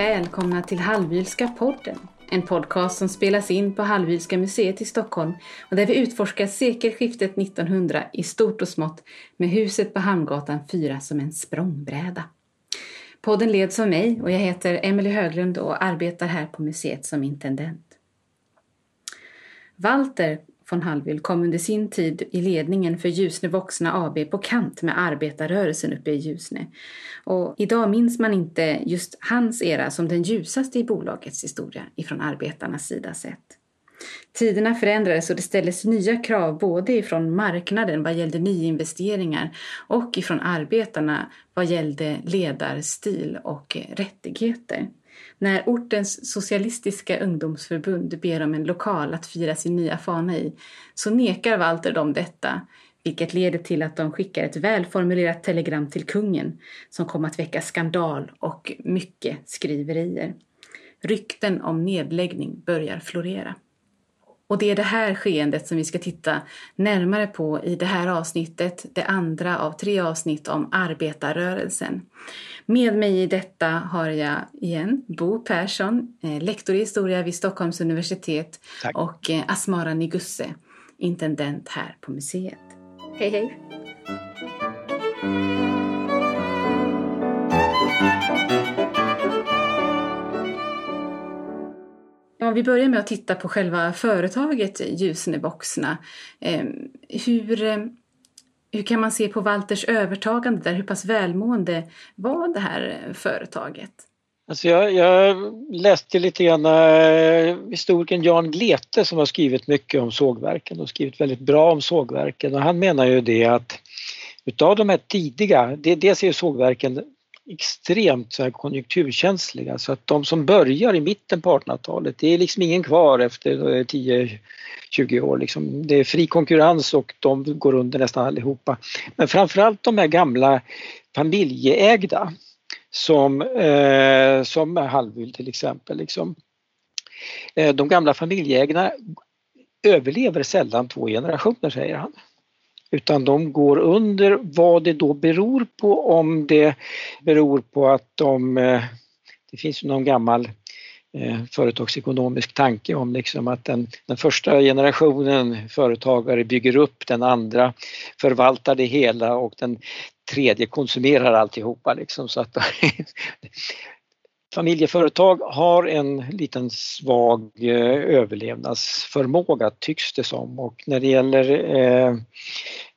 Välkomna till Hallwylska podden. En podcast som spelas in på Hallwylska museet i Stockholm och där vi utforskar sekelskiftet 1900 i stort och smått med huset på Hamngatan 4 som en språngbräda. Podden leds av mig och jag heter Emelie Höglund och arbetar här på museet som intendent. Walter von Hallwyl kom under sin tid i ledningen för Ljusne Voxna AB på kant med arbetarrörelsen uppe i Ljusne. Och idag minns man inte just hans era som den ljusaste i bolagets historia ifrån arbetarnas sida sett. Tiderna förändrades och det ställdes nya krav både ifrån marknaden vad gällde nyinvesteringar och ifrån arbetarna vad gällde ledarstil och rättigheter. När ortens socialistiska ungdomsförbund ber om en lokal att fira sin nya fana i så nekar Walter dem detta vilket leder till att de skickar ett välformulerat telegram till kungen som kom att väcka skandal och mycket skriverier. Rykten om nedläggning börjar florera. Och det är det här skeendet som vi ska titta närmare på i det här avsnittet, det andra av tre avsnitt om arbetarrörelsen. Med mig i detta har jag igen Bo Persson, eh, lektor i historia vid Stockholms universitet Tack. och eh, Asmara Nigusse, intendent här på museet. Hej hej! Om vi börjar med att titta på själva företaget Ljusneboxna. Ehm, hur, eh, hur kan man se på Walters övertagande där? Hur pass välmående var det här eh, företaget? Alltså jag, jag läste lite grann eh, historikern Jan Glete som har skrivit mycket om sågverken och skrivit väldigt bra om sågverken och han menar ju det att utav de här tidiga, det, dels är ju sågverken extremt så här konjunkturkänsliga så att de som börjar i mitten på 1800-talet, det är liksom ingen kvar efter eh, 10-20 år. Liksom. Det är fri konkurrens och de går under nästan allihopa. Men framförallt de här gamla familjeägda som, eh, som Hallwyl till exempel. Liksom. Eh, de gamla familjeägda överlever sällan två generationer säger han utan de går under vad det då beror på om det beror på att de, eh, det finns ju någon gammal eh, företagsekonomisk tanke om liksom att den, den, första generationen företagare bygger upp, den andra förvaltar det hela och den tredje konsumerar alltihopa. Liksom, så att Familjeföretag har en liten svag eh, överlevnadsförmåga tycks det som och när det gäller eh,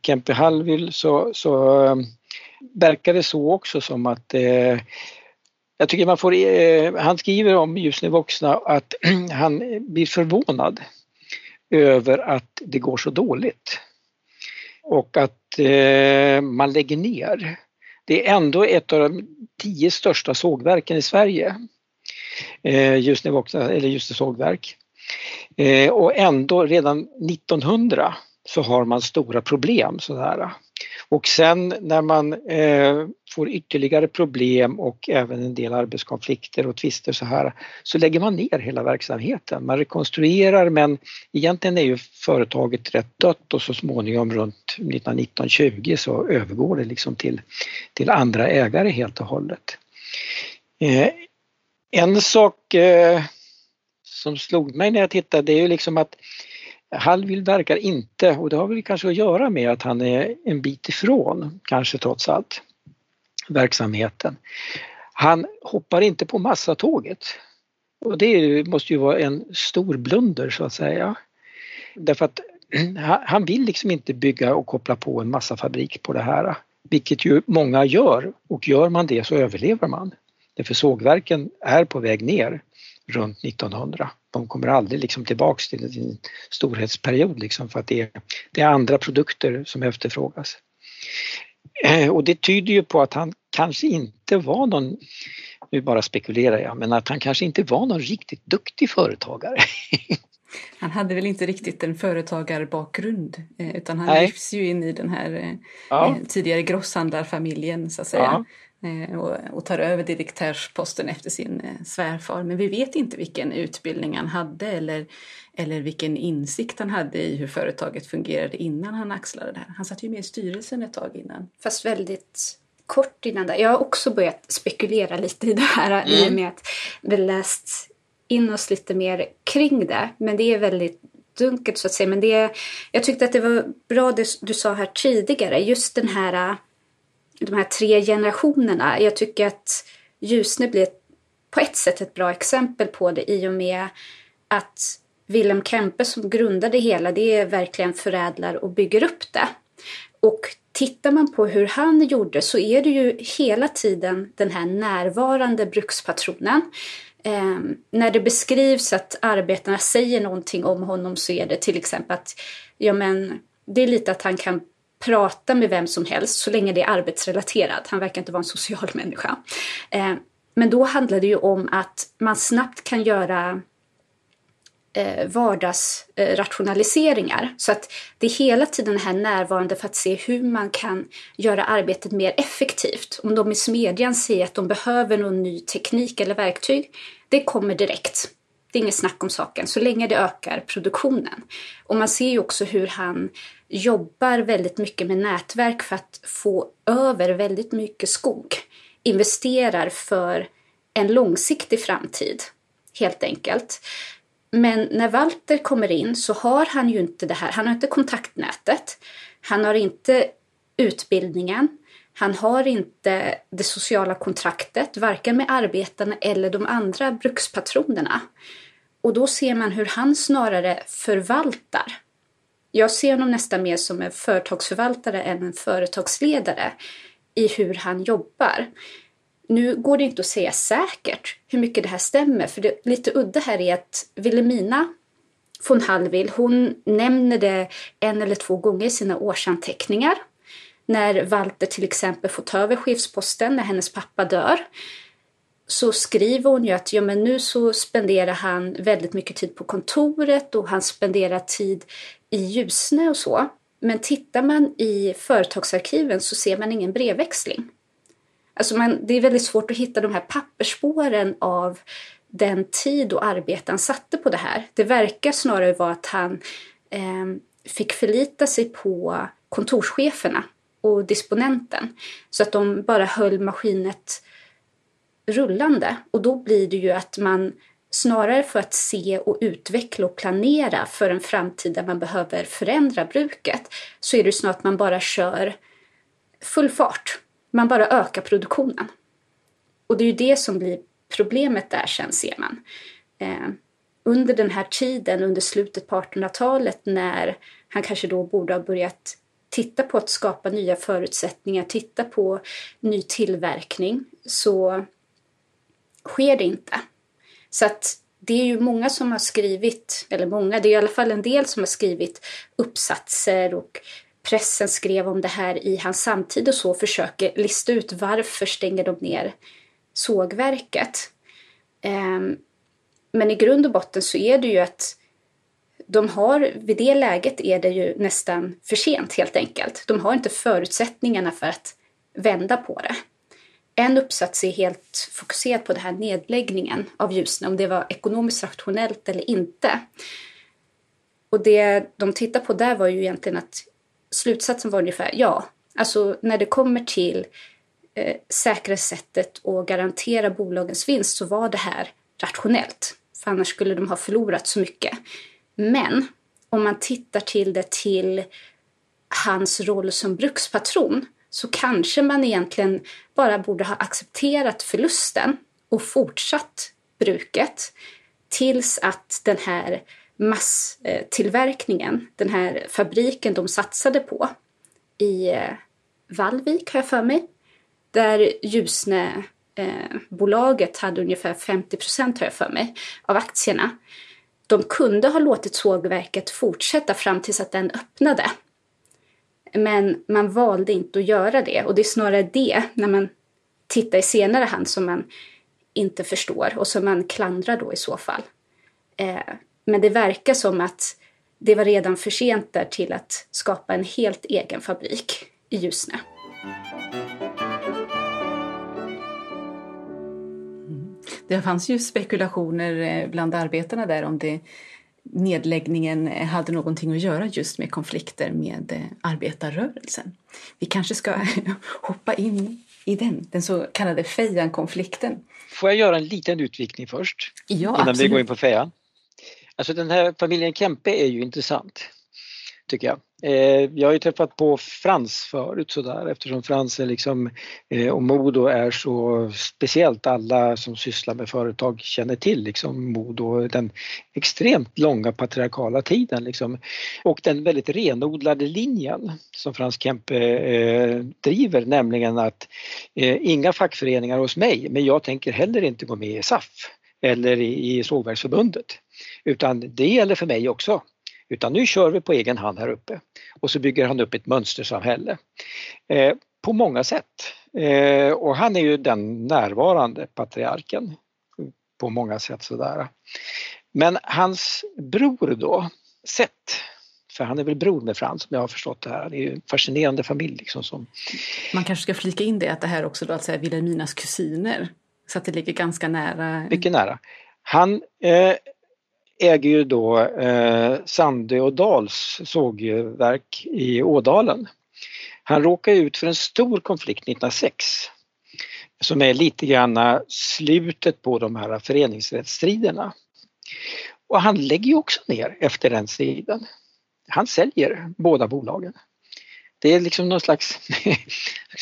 Kempe Hallwyl så, så eh, verkar det så också som att eh, jag tycker man får, eh, han skriver om Ljusne Vuxna att han blir förvånad över att det går så dåligt och att eh, man lägger ner. Det är ändå ett av de tio största sågverken i Sverige. Eh, Ljusne eller just det sågverk. Eh, och ändå redan 1900 så har man stora problem sådär. Och sen när man eh, får ytterligare problem och även en del arbetskonflikter och tvister så här så lägger man ner hela verksamheten. Man rekonstruerar men egentligen är ju företaget rätt dött och så småningom runt 1919-20 så övergår det liksom till, till andra ägare helt och hållet. Eh, en sak eh, som slog mig när jag tittade det är ju liksom att Hallwyl verkar inte, och det har väl kanske att göra med att han är en bit ifrån, kanske trots allt, verksamheten. Han hoppar inte på massatåget. Och det måste ju vara en stor blunder så att säga. Därför att han vill liksom inte bygga och koppla på en massafabrik på det här. Vilket ju många gör och gör man det så överlever man. Därför sågverken är på väg ner runt 1900 de kommer aldrig liksom tillbaks till sin storhetsperiod liksom för att det är, det är andra produkter som efterfrågas. Eh, och det tyder ju på att han kanske inte var någon, nu bara spekulerar jag, men att han kanske inte var någon riktigt duktig företagare. Han hade väl inte riktigt en företagarbakgrund eh, utan han Nej. lyfts ju in i den här eh, ja. tidigare grosshandlarfamiljen så att säga. Ja. Eh, och, tar över direktörsposten efter sin eh, svärfar. Men vi vet inte vilken utbildning han hade eller, eller vilken insikt han hade i hur företaget fungerade innan han axlade det här. Han satt ju med i styrelsen ett tag innan. Fast väldigt kort innan där. Jag har också börjat spekulera lite i det här mm. i och mm. med att vi läst in oss lite mer kring det. Men det är väldigt dunkelt så att säga. Men det, jag tyckte att det var bra det du sa här tidigare. Just den här, de här tre generationerna. Jag tycker att Ljusne blir på ett sätt ett bra exempel på det i och med att Wilhelm Kempe som grundade hela, det är verkligen förädlar och bygger upp det. Och tittar man på hur han gjorde så är det ju hela tiden den här närvarande brukspatronen. Eh, när det beskrivs att arbetarna säger någonting om honom så är det till exempel att ja, men, det är lite att han kan prata med vem som helst så länge det är arbetsrelaterat. Han verkar inte vara en social människa. Eh, men då handlar det ju om att man snabbt kan göra eh, vardagsrationaliseringar. Så att det är hela tiden här närvarande för att se hur man kan göra arbetet mer effektivt. Om de i smedjan säger att de behöver någon ny teknik eller verktyg, det kommer direkt. Det är inget snack om saken, så länge det ökar produktionen. Och man ser ju också hur han jobbar väldigt mycket med nätverk för att få över väldigt mycket skog. Investerar för en långsiktig framtid, helt enkelt. Men när Walter kommer in så har han ju inte det här. Han har inte kontaktnätet. Han har inte utbildningen. Han har inte det sociala kontraktet, varken med arbetarna eller de andra brukspatronerna. Och då ser man hur han snarare förvaltar. Jag ser honom nästan mer som en företagsförvaltare än en företagsledare i hur han jobbar. Nu går det inte att säga säkert hur mycket det här stämmer, för det lite udda här är att Wilhelmina von Hallwyl, hon nämner det en eller två gånger i sina årsanteckningar. När Walter till exempel får ta över chefsposten när hennes pappa dör så skriver hon ju att ja, men nu så spenderar han väldigt mycket tid på kontoret och han spenderar tid i Ljusne och så. Men tittar man i företagsarkiven så ser man ingen brevväxling. Alltså man, det är väldigt svårt att hitta de här pappersspåren av den tid och arbete han satte på det här. Det verkar snarare vara att han eh, fick förlita sig på kontorscheferna och disponenten så att de bara höll maskinet rullande. Och då blir det ju att man snarare för att se och utveckla och planera för en framtid där man behöver förändra bruket så är det snarare att man bara kör full fart man bara ökar produktionen. Och det är ju det som blir problemet där sen ser man. Eh, under den här tiden, under slutet på 1800-talet när han kanske då borde ha börjat titta på att skapa nya förutsättningar, titta på ny tillverkning, så sker det inte. Så att det är ju många som har skrivit, eller många, det är i alla fall en del som har skrivit uppsatser och pressen skrev om det här i hans samtid och så försöker lista ut varför stänger de ner sågverket. Ehm, men i grund och botten så är det ju att de har, vid det läget är det ju nästan för sent helt enkelt. De har inte förutsättningarna för att vända på det. En uppsats är helt fokuserad på den här nedläggningen av Ljusne, om det var ekonomiskt rationellt eller inte. Och det de tittar på där var ju egentligen att slutsatsen var ungefär ja. Alltså när det kommer till eh, säkra sättet att garantera bolagens vinst så var det här rationellt. För annars skulle de ha förlorat så mycket. Men om man tittar till det till hans roll som brukspatron så kanske man egentligen bara borde ha accepterat förlusten och fortsatt bruket tills att den här masstillverkningen, den här fabriken de satsade på i eh, Vallvik har jag för mig, där Ljusne-bolaget eh, hade ungefär 50 procent har jag för mig av aktierna. De kunde ha låtit sågverket fortsätta fram tills att den öppnade. Men man valde inte att göra det och det är snarare det, när man tittar i senare hand, som man inte förstår och som man klandrar då i så fall. Eh, men det verkar som att det var redan för sent där till att skapa en helt egen fabrik i Ljusne. Mm. Det fanns ju spekulationer eh, bland arbetarna där om det nedläggningen hade någonting att göra just med konflikter med eh, arbetarrörelsen. Vi kanske ska hoppa in i den, den så kallade Fejan-konflikten. Får jag göra en liten utvikning först? Ja, innan absolut. vi går in på Fejan? Alltså den här familjen Kempe är ju intressant, tycker jag. Eh, jag har ju träffat på Frans förut sådär eftersom Frans är liksom, eh, och Modo är så speciellt. Alla som sysslar med företag känner till liksom Modo, den extremt långa patriarkala tiden liksom. Och den väldigt renodlade linjen som Frans Kempe eh, driver, nämligen att eh, inga fackföreningar hos mig, men jag tänker heller inte gå med i SAF eller i, i Sågverksförbundet. Utan det gäller för mig också. Utan nu kör vi på egen hand här uppe. Och så bygger han upp ett mönstersamhälle. Eh, på många sätt. Eh, och han är ju den närvarande patriarken på många sätt sådär. Men hans bror då, Seth, för han är väl bror med Frans om jag har förstått det här. Det är ju en fascinerande familj liksom som... Man kanske ska flika in det att det här också då att säga Vilhelminas kusiner. Så att det ligger ganska nära. Mycket nära. Han eh, äger ju då eh, Sandö och Dals sågverk i Ådalen. Han råkar ut för en stor konflikt 1906 som är lite grann slutet på de här föreningsrättsstriderna. Och han lägger ju också ner efter den striden. Han säljer båda bolagen. Det är liksom någon slags...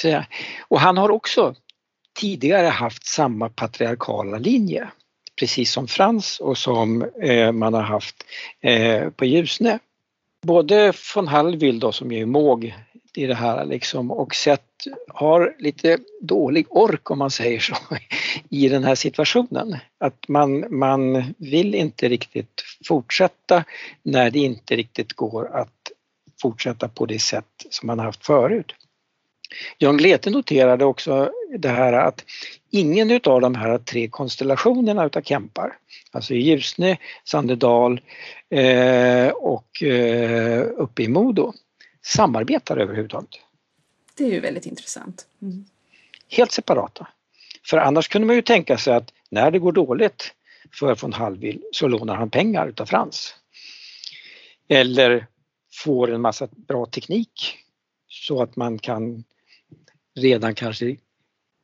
Och han har också tidigare haft samma patriarkala linje precis som Frans och som eh, man har haft eh, på Ljusne. Både von Hallwyl då som är måg i det här liksom och sett har lite dålig ork om man säger så i den här situationen. Att man, man vill inte riktigt fortsätta när det inte riktigt går att fortsätta på det sätt som man haft förut. Jan Glete noterade också det här att ingen utav de här tre konstellationerna utav Kempar, alltså i Ljusne, Sandedal eh, och eh, uppe i Modo, samarbetar överhuvudtaget. Det är ju väldigt intressant. Mm. Helt separata. För annars kunde man ju tänka sig att när det går dåligt för von Hallwyl så lånar han pengar utav Frans. Eller får en massa bra teknik så att man kan redan kanske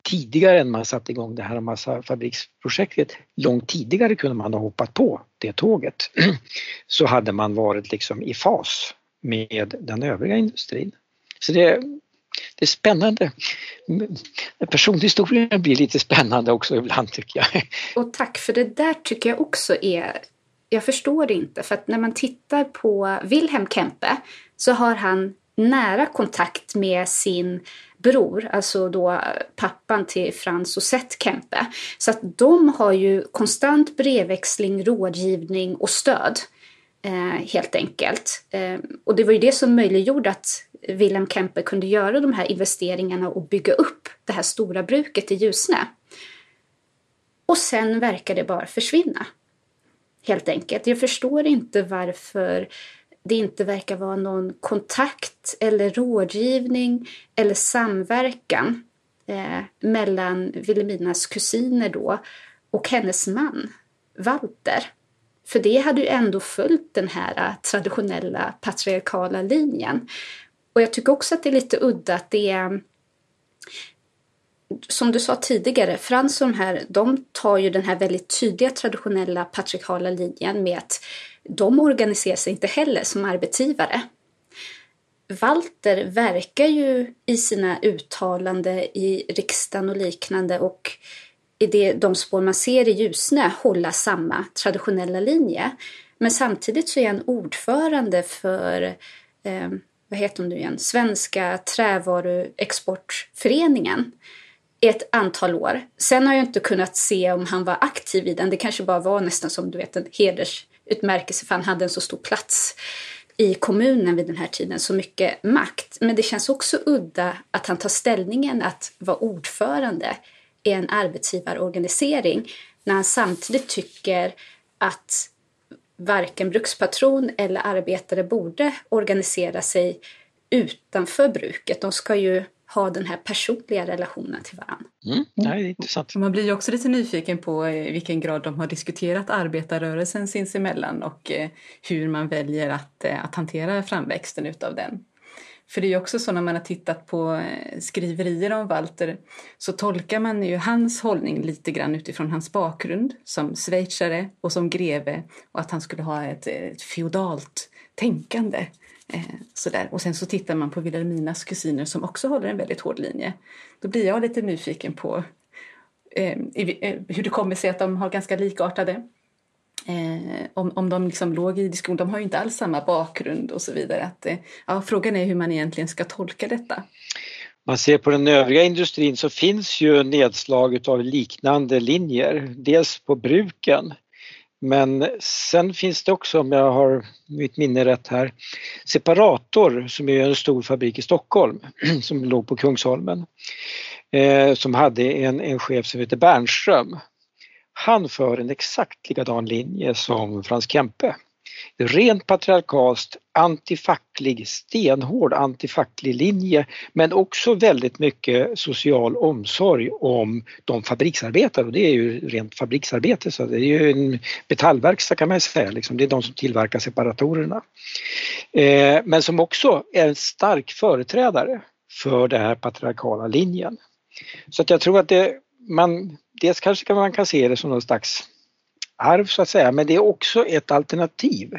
tidigare än man satte igång det här massafabriksprojektet, långt tidigare kunde man ha hoppat på det tåget. Så hade man varit liksom i fas med den övriga industrin. Så det, det är spännande. Personhistorien blir lite spännande också ibland tycker jag. Och tack för det där tycker jag också är jag förstår det inte för att när man tittar på Wilhelm Kempe så har han nära kontakt med sin bror, alltså då pappan till Frans och Seth Kempe. Så att de har ju konstant brevväxling, rådgivning och stöd. Eh, helt enkelt. Eh, och det var ju det som möjliggjorde att Wilhelm Kempe kunde göra de här investeringarna och bygga upp det här stora bruket i Ljusne. Och sen verkar det bara försvinna. Helt enkelt. Jag förstår inte varför det inte verkar vara någon kontakt eller rådgivning eller samverkan eh, mellan Vilhelminas kusiner då och hennes man Walter. För det hade ju ändå följt den här eh, traditionella patriarkala linjen. Och jag tycker också att det är lite udda att det är som du sa tidigare, Frans och de här, de tar ju den här väldigt tydliga traditionella patriarkala linjen med att de organiserar sig inte heller som arbetsgivare. Walter verkar ju i sina uttalanden i riksdagen och liknande och i det, de spår man ser i Ljusne hålla samma traditionella linje. Men samtidigt så är han ordförande för eh, vad heter hon nu igen? Svenska trävaruexportföreningen i ett antal år. Sen har jag inte kunnat se om han var aktiv i den. Det kanske bara var nästan som du vet en heders utmärkelse för han hade en så stor plats i kommunen vid den här tiden, så mycket makt. Men det känns också udda att han tar ställningen att vara ordförande i en arbetsgivarorganisering när han samtidigt tycker att varken brukspatron eller arbetare borde organisera sig utanför bruket. De ska ju ha den här personliga relationen till varandra. Mm, det är intressant. Man blir ju också lite nyfiken på i vilken grad de har diskuterat arbetarrörelsen sinsemellan och hur man väljer att, att hantera framväxten utav den. För det är ju också så när man har tittat på eh, skriverier om Walter så tolkar man ju hans hållning lite grann utifrån hans bakgrund som schweizare och som greve och att han skulle ha ett, ett feodalt tänkande. Eh, sådär. Och sen så tittar man på Wilhelminas kusiner som också håller en väldigt hård linje. Då blir jag lite nyfiken på eh, eh hur det kommer sig att de har ganska likartade Eh, om, om de liksom låg i diskussion, de har ju inte alls samma bakgrund och så vidare. Att, eh, ja, frågan är hur man egentligen ska tolka detta. Man ser på den övriga industrin så finns ju nedslag av liknande linjer, dels på bruken men sen finns det också, om jag har mitt minne rätt här, Separator som är en stor fabrik i Stockholm som låg på Kungsholmen. Eh, som hade en, en chef som heter Bernström han för en exakt likadan linje som Frans Kempe. Rent patriarkalt, antifacklig, stenhård antifacklig linje men också väldigt mycket social omsorg om de fabriksarbetare och det är ju rent fabriksarbete så det är ju en metallverkstad kan man säga, liksom. det är de som tillverkar separatorerna. Eh, men som också är en stark företrädare för den här patriarkala linjen. Så att jag tror att det man, dels kanske man kan se det som någon slags arv så att säga, men det är också ett alternativ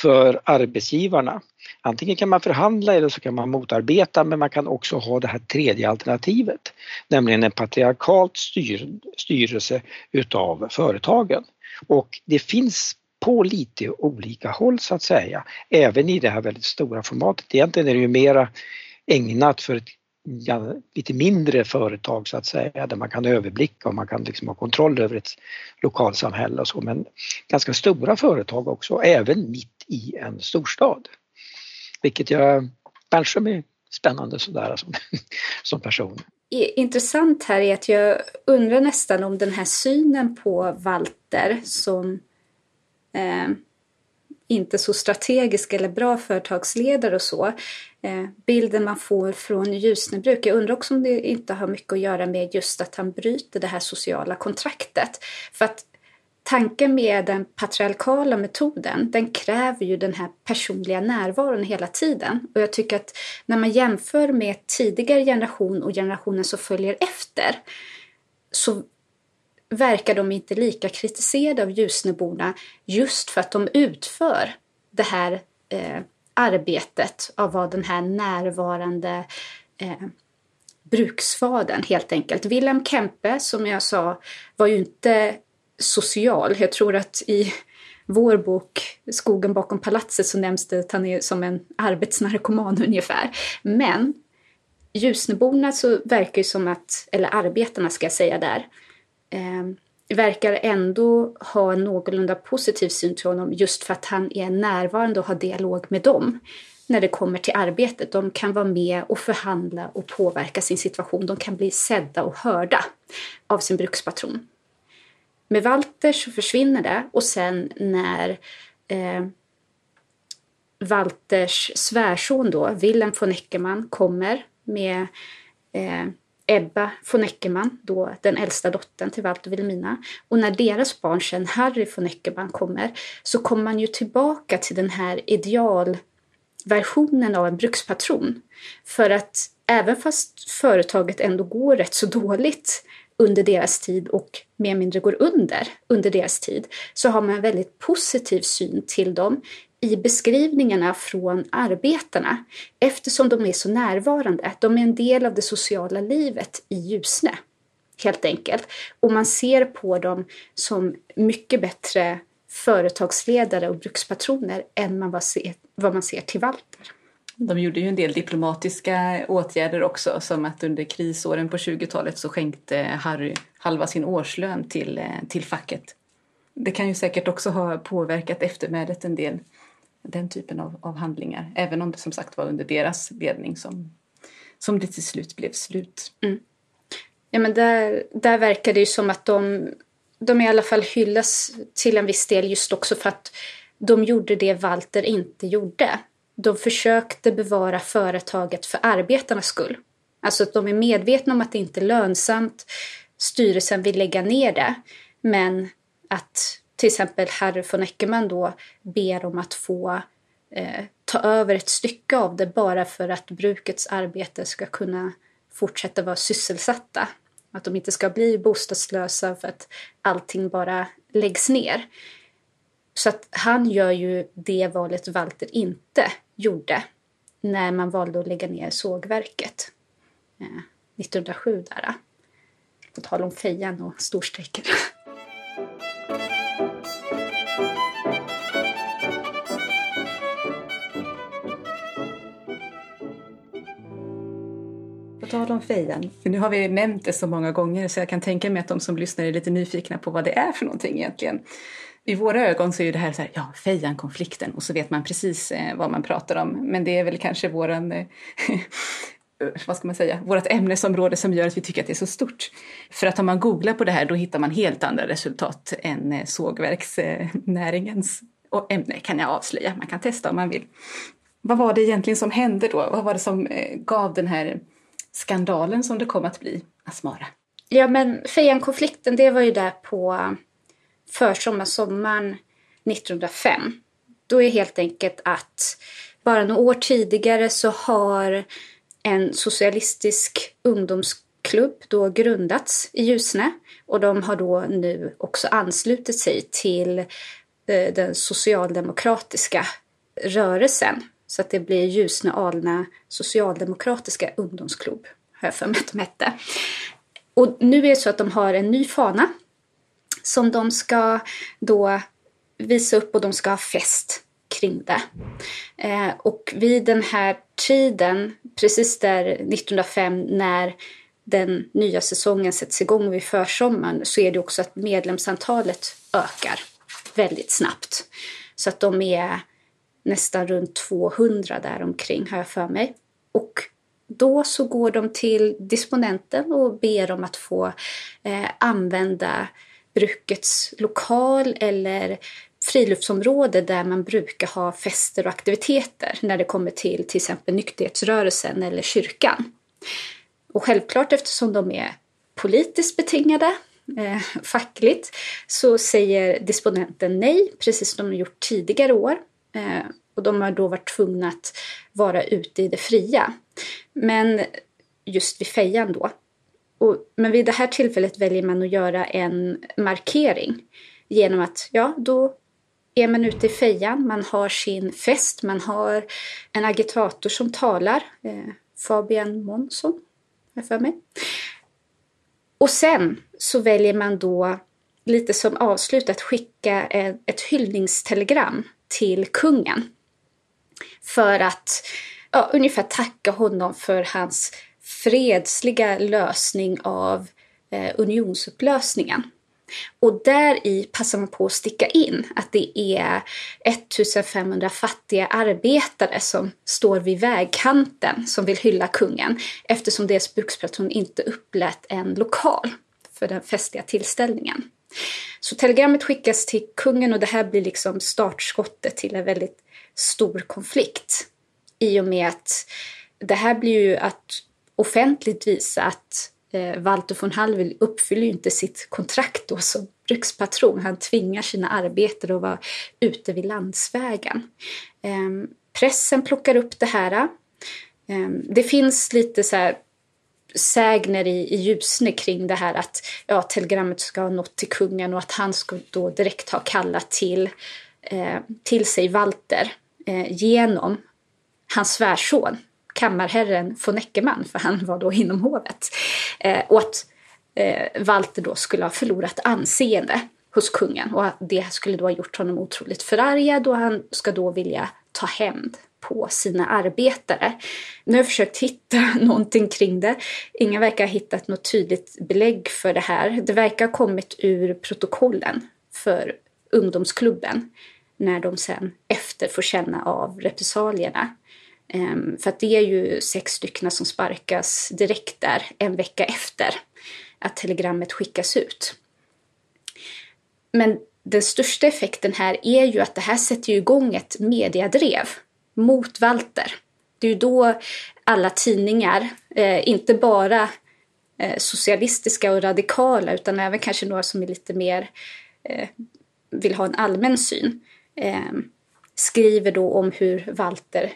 för arbetsgivarna. Antingen kan man förhandla eller så kan man motarbeta men man kan också ha det här tredje alternativet, nämligen en patriarkalt styr, styrelse utav företagen. Och det finns på lite olika håll så att säga, även i det här väldigt stora formatet. Egentligen är det ju mera ägnat för ett ja, lite mindre företag så att säga där man kan överblicka och man kan liksom ha kontroll över ett lokalsamhälle och så men ganska stora företag också, även mitt i en storstad. Vilket jag, Bernström är spännande sådär som, som person. Intressant här är att jag undrar nästan om den här synen på Walter som eh, inte så strategisk eller bra företagsledare och så. Eh, bilden man får från Ljusnebruk, jag undrar också om det inte har mycket att göra med just att han bryter det här sociala kontraktet. För att tanken med den patriarkala metoden, den kräver ju den här personliga närvaron hela tiden. Och jag tycker att när man jämför med tidigare generation och generationen som följer efter så verkar de inte lika kritiserade av Ljusneborna just för att de utför det här eh, arbetet av vad den här närvarande eh, bruksfadern helt enkelt. Wilhelm Kempe, som jag sa, var ju inte social. Jag tror att i vår bok Skogen bakom palatset så nämns det att han är som en arbetsnarkoman ungefär. Men Ljusneborna så verkar ju som att, eller arbetarna ska jag säga där, eh, verkar ändå ha en någorlunda positiv syn till honom just för att han är närvarande och har dialog med dem när det kommer till arbetet. De kan vara med och förhandla och påverka sin situation. De kan bli sedda och hörda av sin brukspatron. Med Walter så försvinner det och sen när eh, Walters svärson då, Willem von Eckermann, kommer med eh, Ebba von Eckermann, då den äldsta dottern till Walter och Wilhelmina. Och när deras barn sen, Harry von Eckermann, kommer så kommer man ju tillbaka till den här idealversionen av en brukspatron. För att även fast företaget ändå går rätt så dåligt under deras tid och mer eller mindre går under under deras tid så har man en väldigt positiv syn till dem i beskrivningarna från arbetarna eftersom de är så närvarande. De är en del av det sociala livet i Ljusne, helt enkelt. Och man ser på dem som mycket bättre företagsledare och brukspatroner än man ser, vad man ser till Walter. De gjorde ju en del diplomatiska åtgärder också, som att under krisåren på 20-talet så skänkte Harry halva sin årslön till, eh, till facket. Det kan ju säkert också ha påverkat eftermälet en del den typen av, av handlingar. Även om det som sagt var under deras ledning som, som det till slut blev slut. Mm. Ja, men där, där verkar det ju som att de, de i alla fall hyllas till en viss del just också för att de gjorde det Walter inte gjorde. De försökte bevara företaget för arbetarnas skull. Alltså att de är medvetna om att det inte är lönsamt. Styrelsen vill lägga ner det. Men att till exempel Harry von Eckermann då ber om att få eh, ta över ett stycke av det bara för att brukets arbete ska kunna fortsätta vara sysselsatta. Att de inte ska bli bostadslösa för att allting bara läggs ner. Så att han gör ju det valet Walter inte gjorde när man valde att lägga ner sågverket eh, 1907 där. Eh. På tal om fejan och storstrejken. Tal om fejan, för nu har vi nämnt det så många gånger så jag kan tänka mig att de som lyssnar är lite nyfikna på vad det är för någonting egentligen. I våra ögon så är det här så här, ja, fejankonflikten och så vet man precis eh, vad man pratar om. Men det är väl kanske våran, eh, vad ska man säga, vårt ämnesområde som gör att vi tycker att det är så stort. För att om man googlar på det här då hittar man helt andra resultat än eh, sågverksnäringens och ämne kan jag avslöja. Man kan testa om man vill. Vad var det egentligen som hände då? Vad var det som eh, gav den här skandalen som det kom att bli, Asmara? Ja, men Fejankonflikten, det var ju där på försommar, sommaren 1905. Då är helt enkelt att bara några år tidigare så har en socialistisk ungdomsklubb då grundats i Ljusne och de har då nu också anslutit sig till eh, den socialdemokratiska rörelsen. Så att det blir Ljusne Alna socialdemokratiska ungdomsklubb, har jag för mig att de hette. Och nu är det så att de har en ny fana som de ska då visa upp och de ska ha fest kring det. Eh, och vid den här tiden, precis där 1905 när den nya säsongen sätts igång vid försommaren så är det också att medlemsantalet ökar väldigt snabbt. Så att de är nästan runt 200 däromkring, har jag för mig. Och då så går de till disponenten och ber om att få eh, använda brukets lokal eller friluftsområde där man brukar ha fester och aktiviteter när det kommer till till exempel nykterhetsrörelsen eller kyrkan. Och självklart eftersom de är politiskt betingade, eh, fackligt, så säger disponenten nej, precis som de gjort tidigare år. Eh, och de har då varit tvungna att vara ute i det fria. Men just vid fejan då. Och, men vid det här tillfället väljer man att göra en markering genom att, ja, då är man ute i fejan, man har sin fest, man har en agitator som talar, eh, Fabian Månsson, har för mig. Och sen så väljer man då lite som avslut att skicka ett hyllningstelegram till kungen. För att ja, ungefär tacka honom för hans fredsliga lösning av eh, unionsupplösningen. Och där i passar man på att sticka in att det är 1500 fattiga arbetare som står vid vägkanten som vill hylla kungen eftersom deras bruksplatron inte upplät en lokal för den festliga tillställningen. Så telegrammet skickas till kungen och det här blir liksom startskottet till en väldigt stor konflikt. I och med att det här blir ju att offentligt visa att eh, Walter von Hallwyl uppfyller ju inte sitt kontrakt då som brukspatron. Han tvingar sina arbetare att vara ute vid landsvägen. Eh, pressen plockar upp det här. Eh, det finns lite så här sägner i, i Ljusne kring det här att ja, telegrammet ska ha nått till kungen och att han ska då direkt ha kallat till, eh, till sig Walter eh, genom hans svärson, kammarherren von Eckermann, för han var då inom hovet. Eh, och att eh, Walter då skulle ha förlorat anseende hos kungen och det skulle då ha gjort honom otroligt förargad och han ska då vilja ta hämnd på sina arbetare. Nu har jag försökt hitta någonting kring det. Ingen verkar ha hittat något tydligt belägg för det här. Det verkar ha kommit ur protokollen för ungdomsklubben när de sen efter får känna av repressalierna. Ehm, för att det är ju sex stycken som sparkas direkt där en vecka efter att telegrammet skickas ut. Men den största effekten här är ju att det här sätter igång ett mediadrev mot Walter. Det är ju då alla tidningar, eh, inte bara eh, socialistiska och radikala utan även kanske några som är lite mer eh, vill ha en allmän syn, eh, skriver då om hur Walter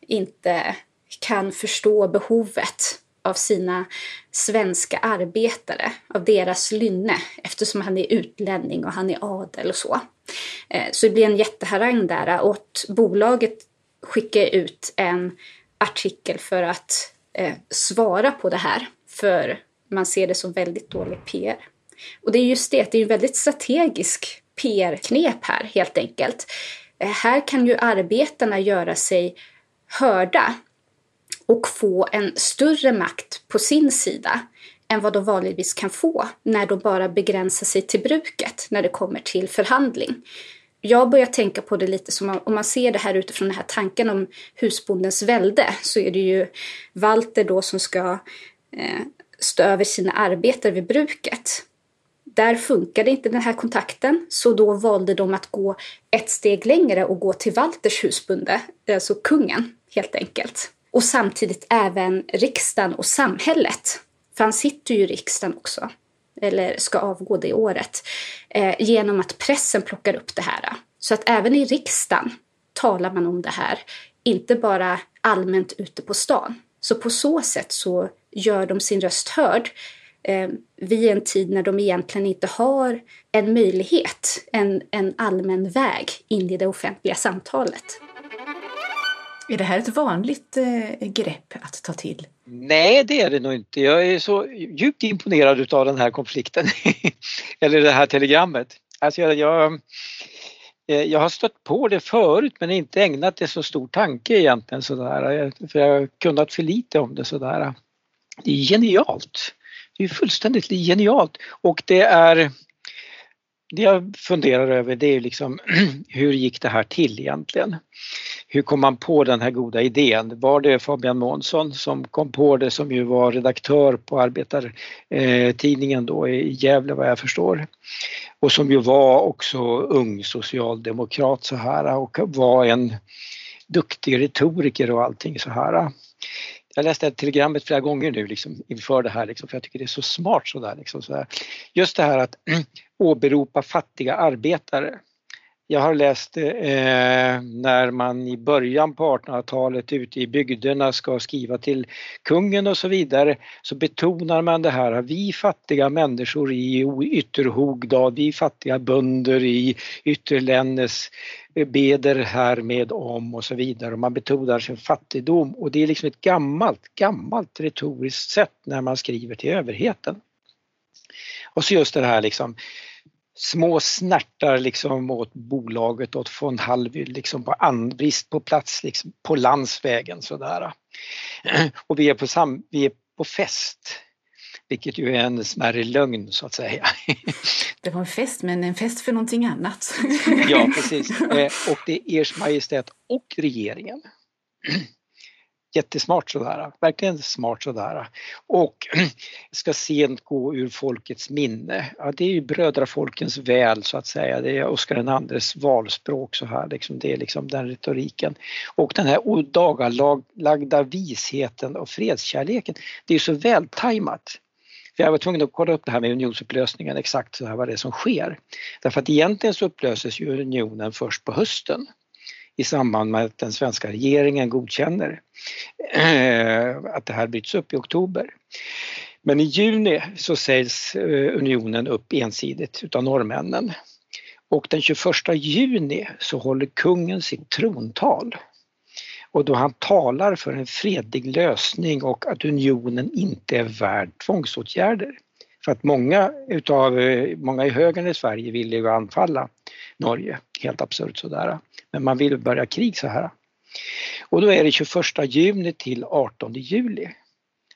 inte kan förstå behovet av sina svenska arbetare, av deras lynne, eftersom han är utlänning och han är adel och så. Eh, så det blir en jätteharang där och bolaget skicka ut en artikel för att eh, svara på det här, för man ser det som väldigt dålig PR. Och det är just det, det är en väldigt strategisk PR-knep här helt enkelt. Eh, här kan ju arbetarna göra sig hörda och få en större makt på sin sida än vad de vanligtvis kan få när de bara begränsar sig till bruket när det kommer till förhandling. Jag börjar tänka på det lite som om man ser det här utifrån den här tanken om husbondens välde så är det ju Walter då som ska eh, stå över sina arbetare vid bruket. Där funkade inte den här kontakten så då valde de att gå ett steg längre och gå till Walters husbonde, alltså kungen helt enkelt. Och samtidigt även riksdagen och samhället. För han sitter ju i riksdagen också, eller ska avgå det året, eh, genom att pressen plockar upp det här. Så att även i riksdagen talar man om det här, inte bara allmänt ute på stan. Så på så sätt så gör de sin röst hörd eh, vid en tid när de egentligen inte har en möjlighet, en, en allmän väg in i det offentliga samtalet. Är det här ett vanligt eh, grepp att ta till? Nej, det är det nog inte. Jag är så djupt imponerad av den här konflikten, eller det här telegrammet. Alltså jag, jag, eh, jag, har stött på det förut men inte ägnat det så stor tanke egentligen sådär, för jag har kunnat för lite om det sådär. Det är genialt. Det är fullständigt genialt och det är det jag funderar över det är liksom hur gick det här till egentligen? Hur kom man på den här goda idén? Var det Fabian Månsson som kom på det som ju var redaktör på arbetartidningen då i Gävle vad jag förstår? Och som ju var också ung socialdemokrat så här och var en duktig retoriker och allting så här. Jag läste telegrammet flera gånger nu liksom, inför det här liksom, för jag tycker det är så smart sådär. Liksom, så Just det här att åberopa fattiga arbetare. Jag har läst eh, när man i början på 1800-talet ute i bygderna ska skriva till kungen och så vidare så betonar man det här att vi fattiga människor i Ytterhogdal, vi fattiga bönder i Ytterlännes beder härmed om och så vidare och man betonar sin fattigdom och det är liksom ett gammalt, gammalt retoriskt sätt när man skriver till överheten. Och så just det här liksom små snärtar liksom åt bolaget, åt von Hallwyl, liksom på brist på plats liksom på landsvägen sådär. Och vi är på, sam, vi är på fest, vilket ju är en smärre lögn så att säga. Det var en fest, men en fest för någonting annat. Ja, precis. Eh, och det är Ers Majestät och regeringen jättesmart sådär, verkligen smart sådär. Och ska sent gå ur folkets minne. Ja, det är ju brödrafolkens väl så att säga, det är Oscar IIs valspråk så här, liksom, det är liksom den retoriken. Och den här odagalagda visheten och fredskärleken, det är så vältajmat. För jag var tvungen att kolla upp det här med unionsupplösningen, exakt så här vad det är som sker. Därför att egentligen så upplöses ju unionen först på hösten i samband med att den svenska regeringen godkänner eh, att det här bryts upp i oktober. Men i juni så sägs eh, unionen upp ensidigt utav norrmännen. Och den 21 juni så håller kungen sitt trontal. Och då han talar för en fredlig lösning och att unionen inte är värd tvångsåtgärder. För att många utav, eh, många i högern i Sverige ville ju anfalla Norge, helt absurt sådär. Men man vill börja krig så här. Och då är det 21 juni till 18 juli.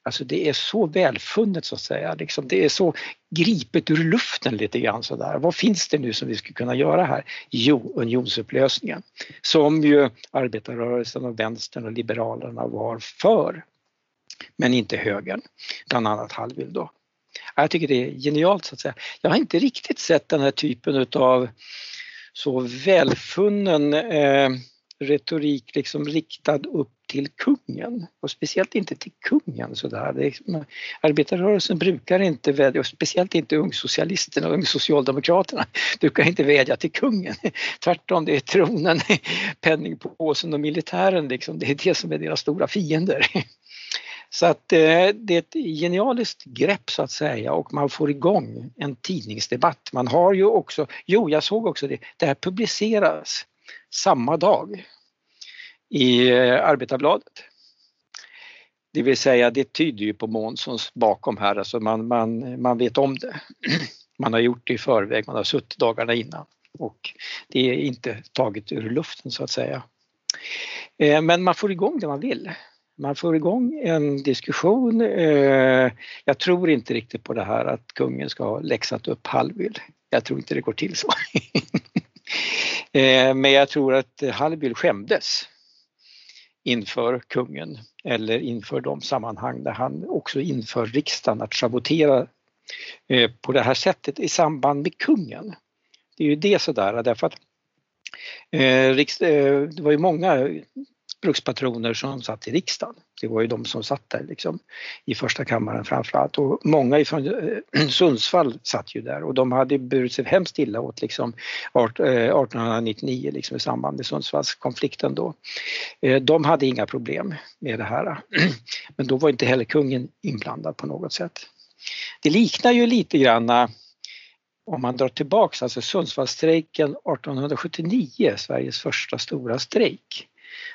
Alltså det är så välfunnet så att säga, liksom, det är så gripet ur luften lite grann sådär. Vad finns det nu som vi skulle kunna göra här? Jo, unionsupplösningen. Som ju arbetarrörelsen och vänstern och liberalerna var för. Men inte högern, bland annat Hallwyl då. Jag tycker det är genialt så att säga. Jag har inte riktigt sett den här typen utav så välfunnen eh, retorik liksom riktad upp till kungen och speciellt inte till kungen sådär. Det är, liksom, arbetarrörelsen brukar inte, vädja, och speciellt inte ungsocialisterna och ungsocialdemokraterna, brukar inte vädja till kungen. Tvärtom, det är tronen, penningpåsen och militären liksom, det är det som är deras stora fiender. Så att eh, det är ett genialiskt grepp så att säga och man får igång en tidningsdebatt. Man har ju också, jo jag såg också det, det här publiceras samma dag i eh, Arbetarbladet. Det vill säga det tyder ju på Månssons bakom här, alltså man, man, man vet om det. Man har gjort det i förväg, man har suttit dagarna innan och det är inte taget ur luften så att säga. Eh, men man får igång det man vill. Man får igång en diskussion. Eh, jag tror inte riktigt på det här att kungen ska ha läxat upp Hallwyl. Jag tror inte det går till så. Eh, men jag tror att Hallwyl skämdes inför kungen eller inför de sammanhang där han också inför riksdagen att schavottera eh, på det här sättet i samband med kungen. Det är ju det sådär därför att det var ju många brukspatroner som satt i riksdagen. Det var ju de som satt där liksom, i första kammaren framförallt och många ifrån äh, Sundsvall satt ju där och de hade burit sig hemskt illa åt liksom, 1899 eh, liksom, i samband med Sundsvallskonflikten då. Äh, de hade inga problem med det här men då var inte heller kungen inblandad på något sätt. Det liknar ju lite grann om man drar tillbaks alltså Sundsvallsstrejken 1879, Sveriges första stora strejk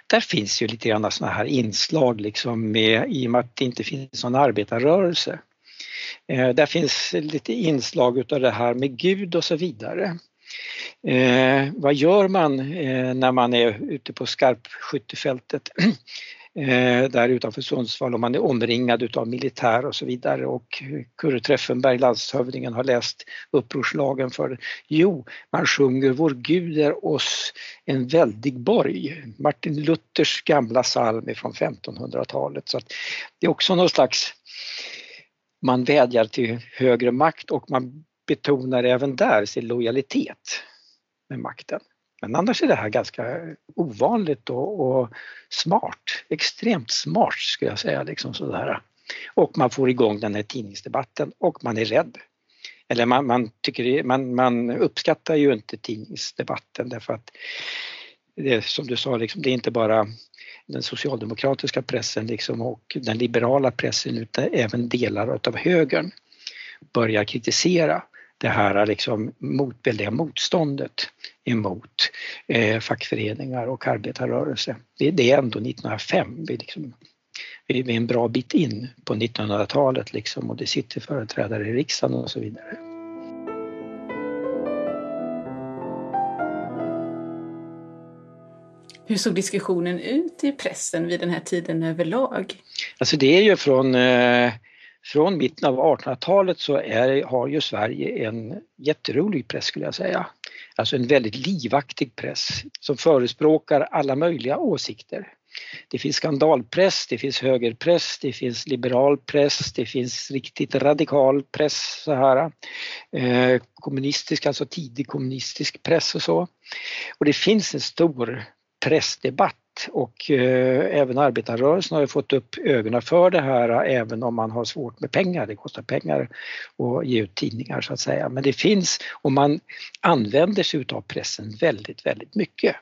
där finns ju lite grann sådana här inslag liksom med, i och med att det inte finns någon arbetarrörelse. Eh, där finns lite inslag utav det här med Gud och så vidare. Eh, vad gör man eh, när man är ute på skarpskyttefältet? eh, där utanför Sundsvall och man är omringad utav militär och så vidare och Kurre Treffenberg, landshövdingen, har läst upprorslagen för det. Jo, man sjunger Vår Gud är oss en väldig borg. Martin Luthers gamla psalm från 1500-talet. Så att det är också någon slags man vädjar till högre makt och man betonar även där sin lojalitet med makten. Men annars är det här ganska ovanligt och, och smart, extremt smart skulle jag säga. Liksom sådär. Och man får igång den här tidningsdebatten och man är rädd. Eller man, man, tycker, man, man uppskattar ju inte tidningsdebatten därför att det, som du sa, liksom, det är inte bara den socialdemokratiska pressen liksom, och den liberala pressen utan även delar av högern börjar kritisera det här liksom mot, väldiga motståndet emot eh, fackföreningar och arbetarrörelse. Det, det är ändå 1905, vi, liksom, vi är en bra bit in på 1900-talet liksom, och det sitter företrädare i riksdagen och så vidare. Hur såg diskussionen ut i pressen vid den här tiden överlag? Alltså det är ju från eh, från mitten av 1800-talet så är, har ju Sverige en jätterolig press skulle jag säga. Alltså en väldigt livaktig press som förespråkar alla möjliga åsikter. Det finns skandalpress, det finns högerpress, det finns liberal press, det finns riktigt radikal press så här. Eh, kommunistisk, alltså tidig kommunistisk press och så. Och det finns en stor pressdebatt och eh, även arbetarrörelsen har ju fått upp ögonen för det här även om man har svårt med pengar. Det kostar pengar att ge ut tidningar så att säga. Men det finns och man använder sig utav pressen väldigt, väldigt mycket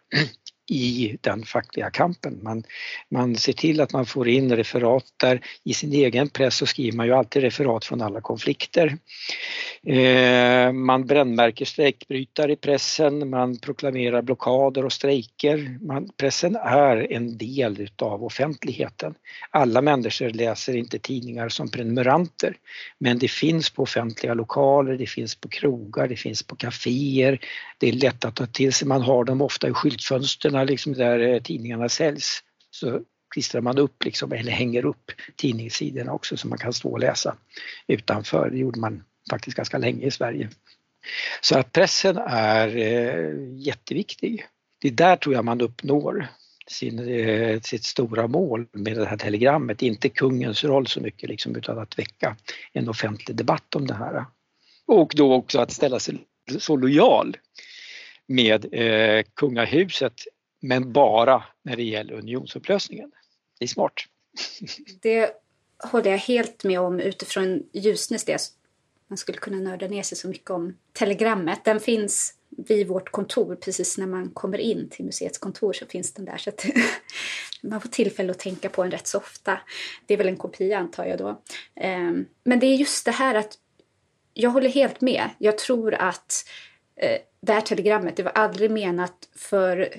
i den fackliga kampen. Man, man ser till att man får in referat där. I sin egen press så skriver man ju alltid referat från alla konflikter. Eh, man brännmärker strejkbrytare i pressen, man proklamerar blockader och strejker. Man, pressen är en del utav offentligheten. Alla människor läser inte tidningar som prenumeranter men det finns på offentliga lokaler, det finns på krogar, det finns på kaféer. Det är lätt att ta till sig, man har dem ofta i skyltfönstren liksom där eh, tidningarna säljs. Så klistrar man upp liksom, eller hänger upp tidningssidorna också så man kan stå och läsa utanför. Det gjorde man faktiskt ganska länge i Sverige. Så att pressen är eh, jätteviktig. Det är där tror jag man uppnår sin, eh, sitt stora mål med det här telegrammet, inte kungens roll så mycket liksom, utan att väcka en offentlig debatt om det här. Och då också att ställa sig så lojal med eh, kungahuset men bara när det gäller unionsupplösningen. det är smart. Det håller jag helt med om utifrån Ljusnes del. Man skulle kunna nörda ner sig så mycket om telegrammet. Den finns vid vårt kontor, precis när man kommer in till museets kontor så finns den där. Så att man får tillfälle att tänka på den rätt så ofta. Det är väl en kopia antar jag då. Ehm, men det är just det här att jag håller helt med. Jag tror att eh, det här telegrammet, det var aldrig menat för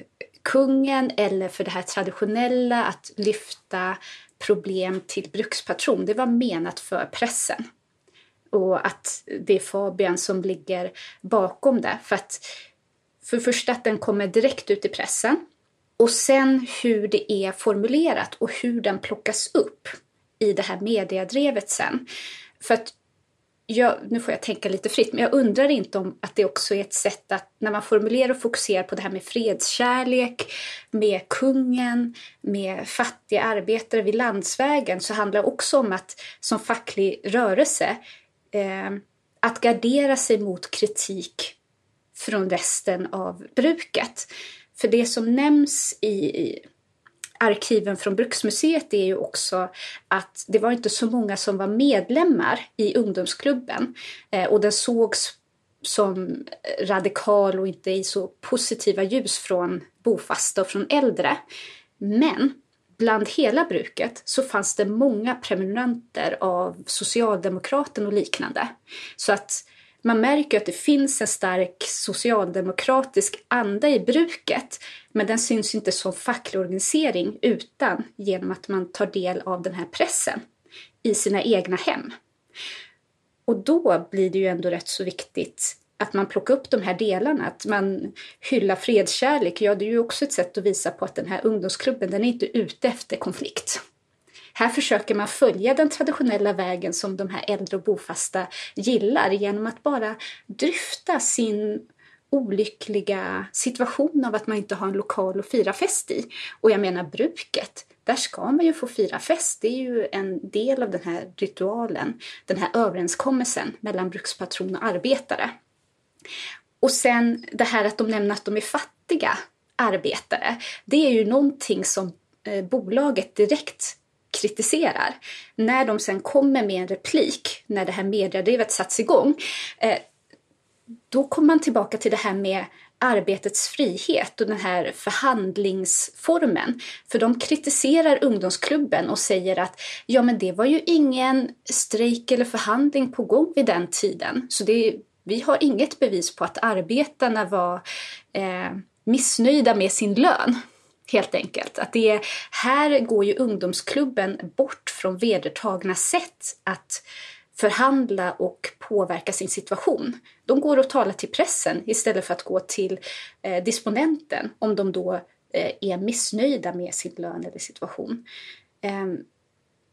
kungen eller för det här traditionella att lyfta problem till brukspatron. Det var menat för pressen. Och att det är Fabian som ligger bakom det. För att för det första att den kommer direkt ut i pressen. Och sen hur det är formulerat och hur den plockas upp i det här mediadrevet sen. För att jag, nu får jag tänka lite fritt, men jag undrar inte om att det också är ett sätt att när man formulerar och fokuserar på det här med fredskärlek, med kungen, med fattiga arbetare vid landsvägen så handlar det också om att som facklig rörelse eh, att gardera sig mot kritik från resten av bruket. För det som nämns i arkiven från Bruksmuseet är ju också att det var inte så många som var medlemmar i ungdomsklubben eh, och den sågs som radikal och inte i så positiva ljus från bofasta och från äldre. Men bland hela bruket så fanns det många prenumeranter av Socialdemokraten och liknande. Så att man märker att det finns en stark socialdemokratisk anda i bruket men den syns inte som facklig organisering utan genom att man tar del av den här pressen i sina egna hem. Och då blir det ju ändå rätt så viktigt att man plockar upp de här delarna, att man hyllar fredskärlek. Ja, det är ju också ett sätt att visa på att den här ungdomsklubben, den är inte ute efter konflikt. Här försöker man följa den traditionella vägen som de här äldre och bofasta gillar genom att bara dryfta sin olyckliga situation av att man inte har en lokal att fira fest i. Och jag menar bruket, där ska man ju få fira fest. Det är ju en del av den här ritualen, den här överenskommelsen mellan brukspatron och arbetare. Och sen det här att de nämner att de är fattiga arbetare. Det är ju någonting som eh, bolaget direkt kritiserar. När de sen kommer med en replik, när det här mediadrivet satts igång, eh, då kommer man tillbaka till det här med arbetets frihet och den här förhandlingsformen. För de kritiserar ungdomsklubben och säger att ja, men det var ju ingen strejk eller förhandling på gång vid den tiden. Så det, vi har inget bevis på att arbetarna var eh, missnöjda med sin lön. Helt enkelt. Att det är, här går ju ungdomsklubben bort från vedertagna sätt att förhandla och påverka sin situation. De går och talar till pressen istället för att gå till eh, disponenten om de då eh, är missnöjda med sin lön eller situation. Eh,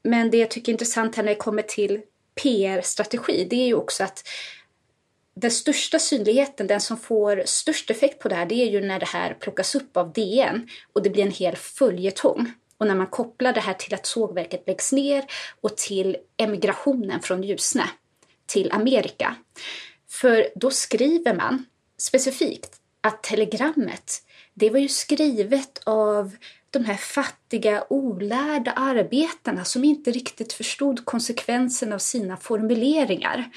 men det jag tycker är intressant här när det kommer till PR-strategi, det är ju också att den största synligheten, den som får störst effekt på det här, det är ju när det här plockas upp av DN och det blir en hel följetong. Och när man kopplar det här till att sågverket läggs ner och till emigrationen från Ljusne till Amerika. För då skriver man specifikt att telegrammet, det var ju skrivet av de här fattiga, olärda arbetarna som inte riktigt förstod konsekvenserna av sina formuleringar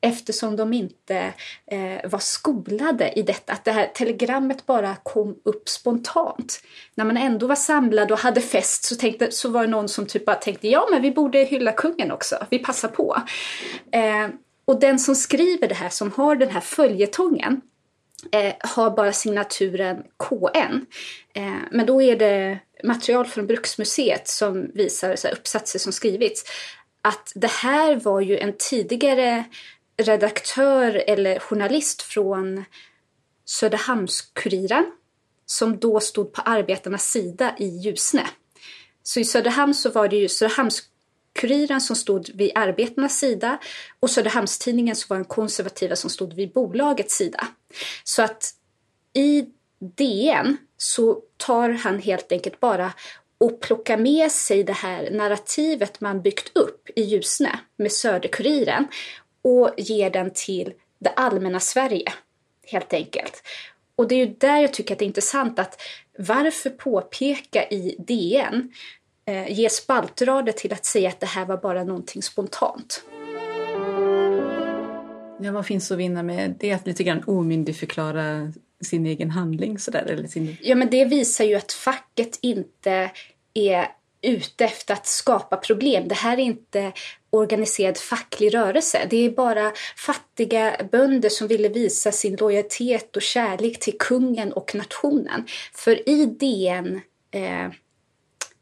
eftersom de inte eh, var skolade i detta. Att det här telegrammet bara kom upp spontant. När man ändå var samlad och hade fest så, tänkte, så var det någon som typ bara tänkte ja men vi borde hylla kungen också, vi passar på. Eh, och den som skriver det här, som har den här följetongen, eh, har bara signaturen KN. Eh, men då är det material från Bruksmuseet som visar så här, uppsatser som skrivits att det här var ju en tidigare redaktör eller journalist från Söderhamns-Kuriren som då stod på arbetarnas sida i Ljusne. Så i Söderhamn så var det ju Söderhamns-Kuriren som stod vid arbetarnas sida och Söderhamnstidningen som var den konservativa som stod vid bolagets sida. Så att i DN så tar han helt enkelt bara och plockar med sig det här narrativet man byggt upp i Ljusne med Söderkuriren och ger den till det allmänna Sverige, helt enkelt. Och det är ju där jag tycker att det är intressant att varför påpeka i DN eh, ge spaltrader till att säga att det här var bara någonting spontant. Ja, vad finns att vinna med det? Att lite grann omyndigförklara sin egen handling sådär? Eller sin... Ja, men det visar ju att facket inte är ute efter att skapa problem. Det här är inte organiserad facklig rörelse. Det är bara fattiga bönder som ville visa sin lojalitet och kärlek till kungen och nationen. För i DN eh,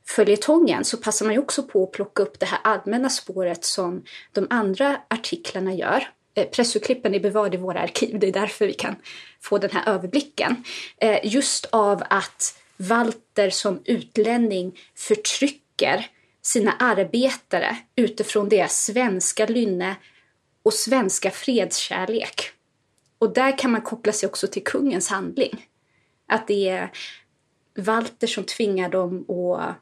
följetongen så passar man ju också på att plocka upp det här allmänna spåret som de andra artiklarna gör. Eh, pressurklippen är bevarade i våra arkiv, det är därför vi kan få den här överblicken. Eh, just av att Walter som utlänning förtrycker sina arbetare utifrån deras svenska lynne och svenska fredskärlek. Och där kan man koppla sig också till kungens handling. Att det är Walter som tvingar dem att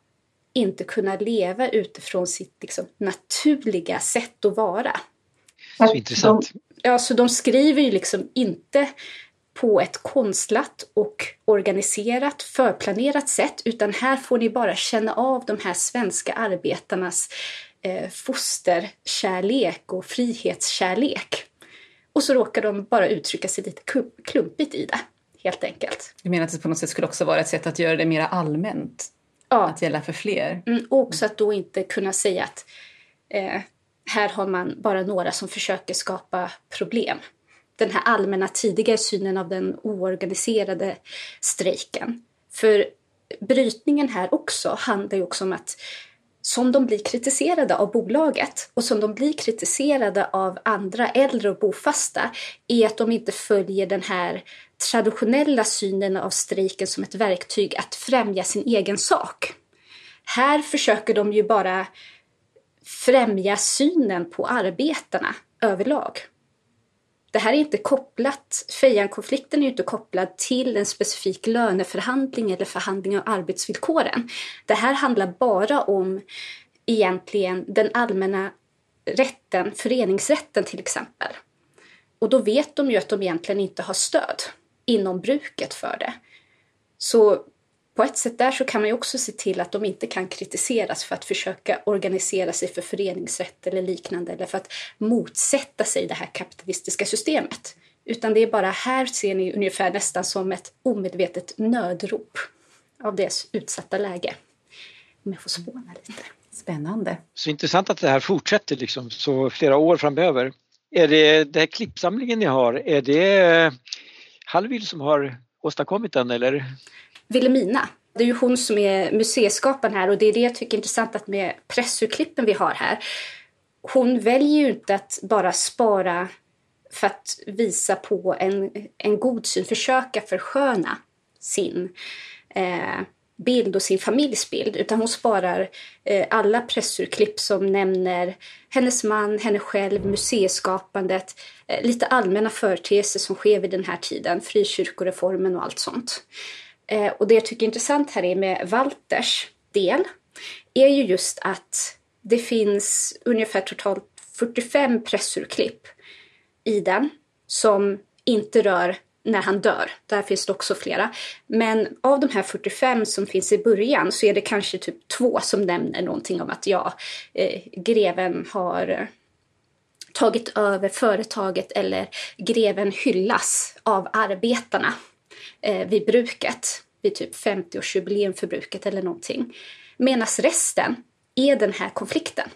inte kunna leva utifrån sitt liksom, naturliga sätt att vara. Så intressant. De, ja, så de skriver ju liksom inte på ett konstlat och organiserat, förplanerat sätt, utan här får ni bara känna av de här svenska arbetarnas eh, fosterkärlek och frihetskärlek. Och så råkar de bara uttrycka sig lite klumpigt i det, helt enkelt. Du menar att det på något sätt skulle också vara ett sätt att göra det mer allmänt? Ja. Att gälla för fler? Mm, och också att då inte kunna säga att eh, här har man bara några som försöker skapa problem den här allmänna tidigare synen av den oorganiserade strejken. För brytningen här också handlar ju också om att som de blir kritiserade av bolaget och som de blir kritiserade av andra äldre och bofasta är att de inte följer den här traditionella synen av strejken som ett verktyg att främja sin egen sak. Här försöker de ju bara främja synen på arbetarna överlag det här är inte kopplat, Fejan-konflikten är ju inte kopplad till en specifik löneförhandling eller förhandling av arbetsvillkoren. Det här handlar bara om egentligen den allmänna rätten, föreningsrätten till exempel. Och då vet de ju att de egentligen inte har stöd inom bruket för det. Så på ett sätt där så kan man ju också se till att de inte kan kritiseras för att försöka organisera sig för föreningsrätt eller liknande eller för att motsätta sig det här kapitalistiska systemet. Utan det är bara här ser ni ungefär nästan som ett omedvetet nödrop av deras utsatta läge. Om jag får spåna lite. Spännande. Så intressant att det här fortsätter liksom så flera år framöver. Är det den här klippsamlingen ni har, är det Hallwyl som har åstadkommit den eller? Wilhelmina. Det är ju hon som är museiskaparen här och det är det jag tycker är intressant att med pressurklippen vi har här. Hon väljer ju inte att bara spara för att visa på en, en god syn, försöka försköna sin eh, bild och sin familjs bild utan hon sparar eh, alla pressurklipp som nämner hennes man, henne själv, museiskapandet, eh, lite allmänna företeelser som sker vid den här tiden, frikyrkoreformen och allt sånt. Eh, och det jag tycker är intressant här är med Walters del är ju just att det finns ungefär totalt 45 pressurklipp i den som inte rör när han dör. Där finns det också flera. Men av de här 45 som finns i början så är det kanske typ två som nämner någonting om att ja, eh, greven har eh, tagit över företaget eller greven hyllas av arbetarna eh, vid bruket, vid typ 50-årsjubileum för bruket eller någonting. Medan resten är den här konflikten.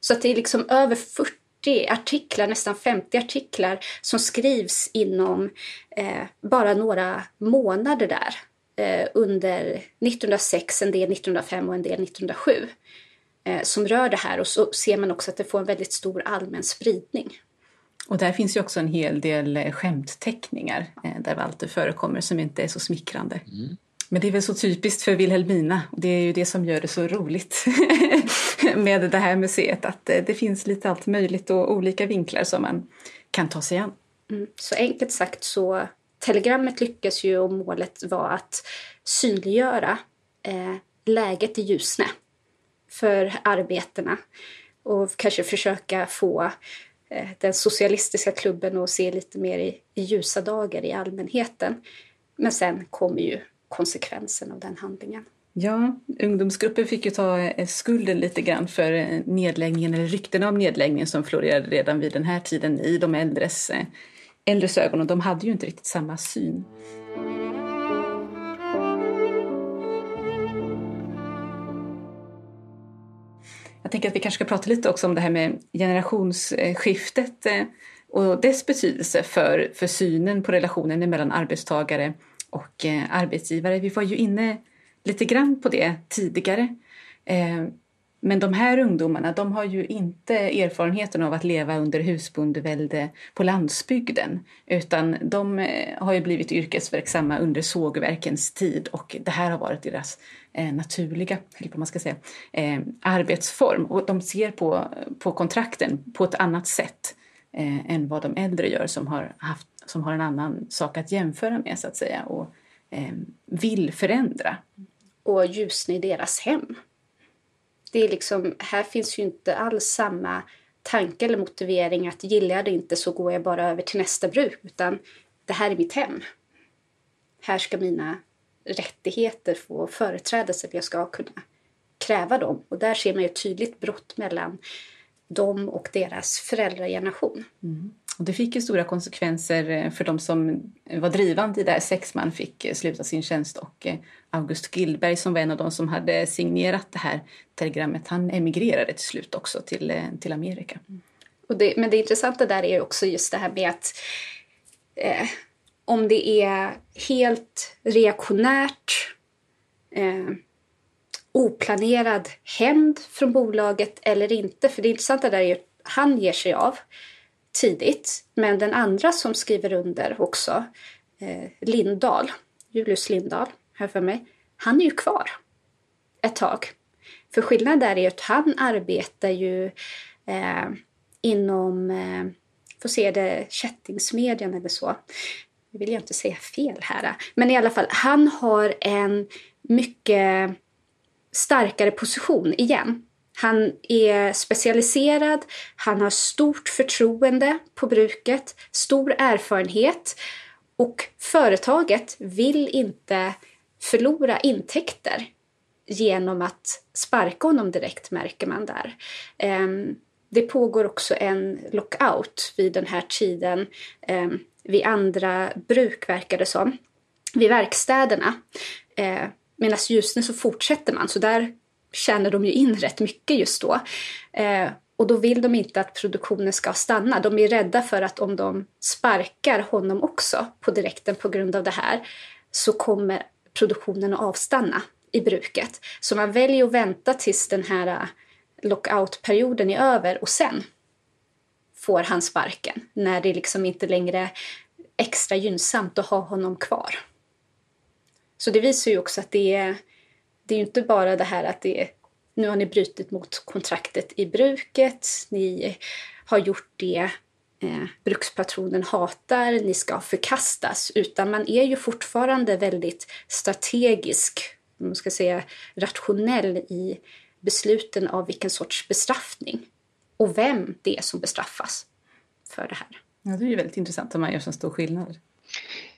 Så att det är liksom över 40 artiklar, nästan 50 artiklar som skrivs inom eh, bara några månader där eh, under 1906, en del 1905 och en del 1907 eh, som rör det här och så ser man också att det får en väldigt stor allmän spridning. Och där finns ju också en hel del eh, skämtteckningar eh, där Walter förekommer som inte är så smickrande. Mm. Men det är väl så typiskt för Wilhelmina och det är ju det som gör det så roligt med det här museet att eh, det finns lite allt möjligt och olika vinklar som man kan ta sig an. Mm. Så enkelt sagt så telegrammet lyckas ju och målet var att synliggöra eh, läget i Ljusne för arbetarna och kanske försöka få Eh, den socialistiska klubben och se lite mer i, i ljusa dagar i allmänheten. Men sen kommer ju konsekvensen av den handlingen. Ja, ungdomsgruppen fick ju ta eh, skulden lite grann för eh, nedläggningen, eller ryktena om nedläggningen som florerade redan vid den här tiden i de äldres, äldres ögon och de hade ju inte riktigt samma syn. Jag tänker att vi kanske ska prata lite också om det här med generationsskiftet eh, och dess betydelse för, för synen på relationen mellan arbetstagare och eh, arbetsgivare. Vi var ju inne lite grann på det tidigare. Eh, men de här ungdomarna de har ju inte erfarenheten av att leva under husbondevälde på landsbygden utan de eh, har ju blivit yrkesverksamma under sågverkens tid och det här har varit deras eh, naturliga eller vad man ska säga, eh, arbetsform. Och de ser på, på kontrakten på ett annat sätt eh, än vad de äldre gör som har, haft, som har en annan sak att jämföra med så att säga och vill förändra och Ljusne i deras hem. Det är liksom, här finns ju inte alls samma tanke eller motivering att gillar jag det inte så går jag bara över till nästa bruk utan det här är mitt hem. Här ska mina rättigheter få företräde så att jag ska kunna kräva dem. Och där ser man ju ett tydligt brott mellan dem och deras föräldrageneration. Mm. Och det fick ju stora konsekvenser eh, för de som eh, var drivande i det här. Sex man fick eh, sluta sin tjänst och August Gillberg som var en av de som hade signerat det här telegrammet, han emigrerade till slut också till, till Amerika. Mm. Och det, men det intressanta där är också just det här med att eh, om det är helt reaktionärt eh, oplanerad hämnd från bolaget eller inte. För det intressanta där är ju att han ger sig av tidigt. Men den andra som skriver under också, eh, Lindahl, Julius Lindahl, här för mig, han är ju kvar ett tag. För skillnaden där är ju att han arbetar ju eh, inom, eh, får se det, kättingsmedjan eller så. Nu vill jag inte säga fel här. Men i alla fall, han har en mycket starkare position igen. Han är specialiserad, han har stort förtroende på bruket, stor erfarenhet och företaget vill inte förlora intäkter genom att sparka honom direkt, märker man där. Ehm, det pågår också en lockout vid den här tiden ehm, vid andra bruk, verkar det som, vid verkstäderna. Ehm, medan Ljusne så fortsätter man, så där tjänar de ju in rätt mycket just då. Eh, och då vill de inte att produktionen ska stanna. De är rädda för att om de sparkar honom också på direkten på grund av det här så kommer produktionen att avstanna i bruket. Så man väljer att vänta tills den här eh, lockoutperioden är över och sen får han sparken när det liksom inte längre är extra gynnsamt att ha honom kvar. Så det visar ju också att det är det är ju inte bara det här att det är, nu har ni brutit mot kontraktet i bruket, ni har gjort det eh, brukspatronen hatar, ni ska förkastas, utan man är ju fortfarande väldigt strategisk, man ska säga rationell i besluten av vilken sorts bestraffning och vem det är som bestraffas för det här. Ja, det är ju väldigt intressant om man gör så stor skillnad.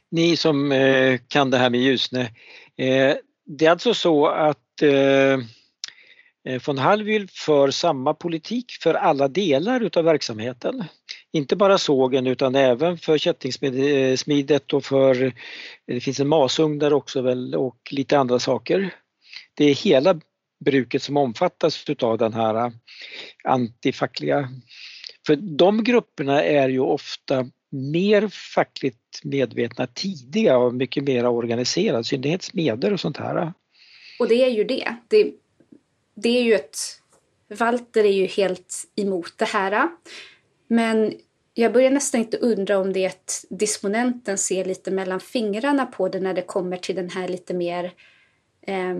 Ni som eh, kan det här med Ljusne, eh, det är alltså så att eh, eh, von Hallwyl för samma politik för alla delar utav verksamheten. Inte bara sågen utan även för kättingsmidet eh, och för, eh, det finns en masugn där också väl och lite andra saker. Det är hela bruket som omfattas utav den här antifackliga. För de grupperna är ju ofta mer fackligt medvetna tidiga och mycket mer organiserade, i synnerhet smeder och sånt här. Och det är ju det. det. Det är ju ett... Walter är ju helt emot det här. Men jag börjar nästan inte undra om det är att disponenten ser lite mellan fingrarna på det när det kommer till den här lite mer, eh,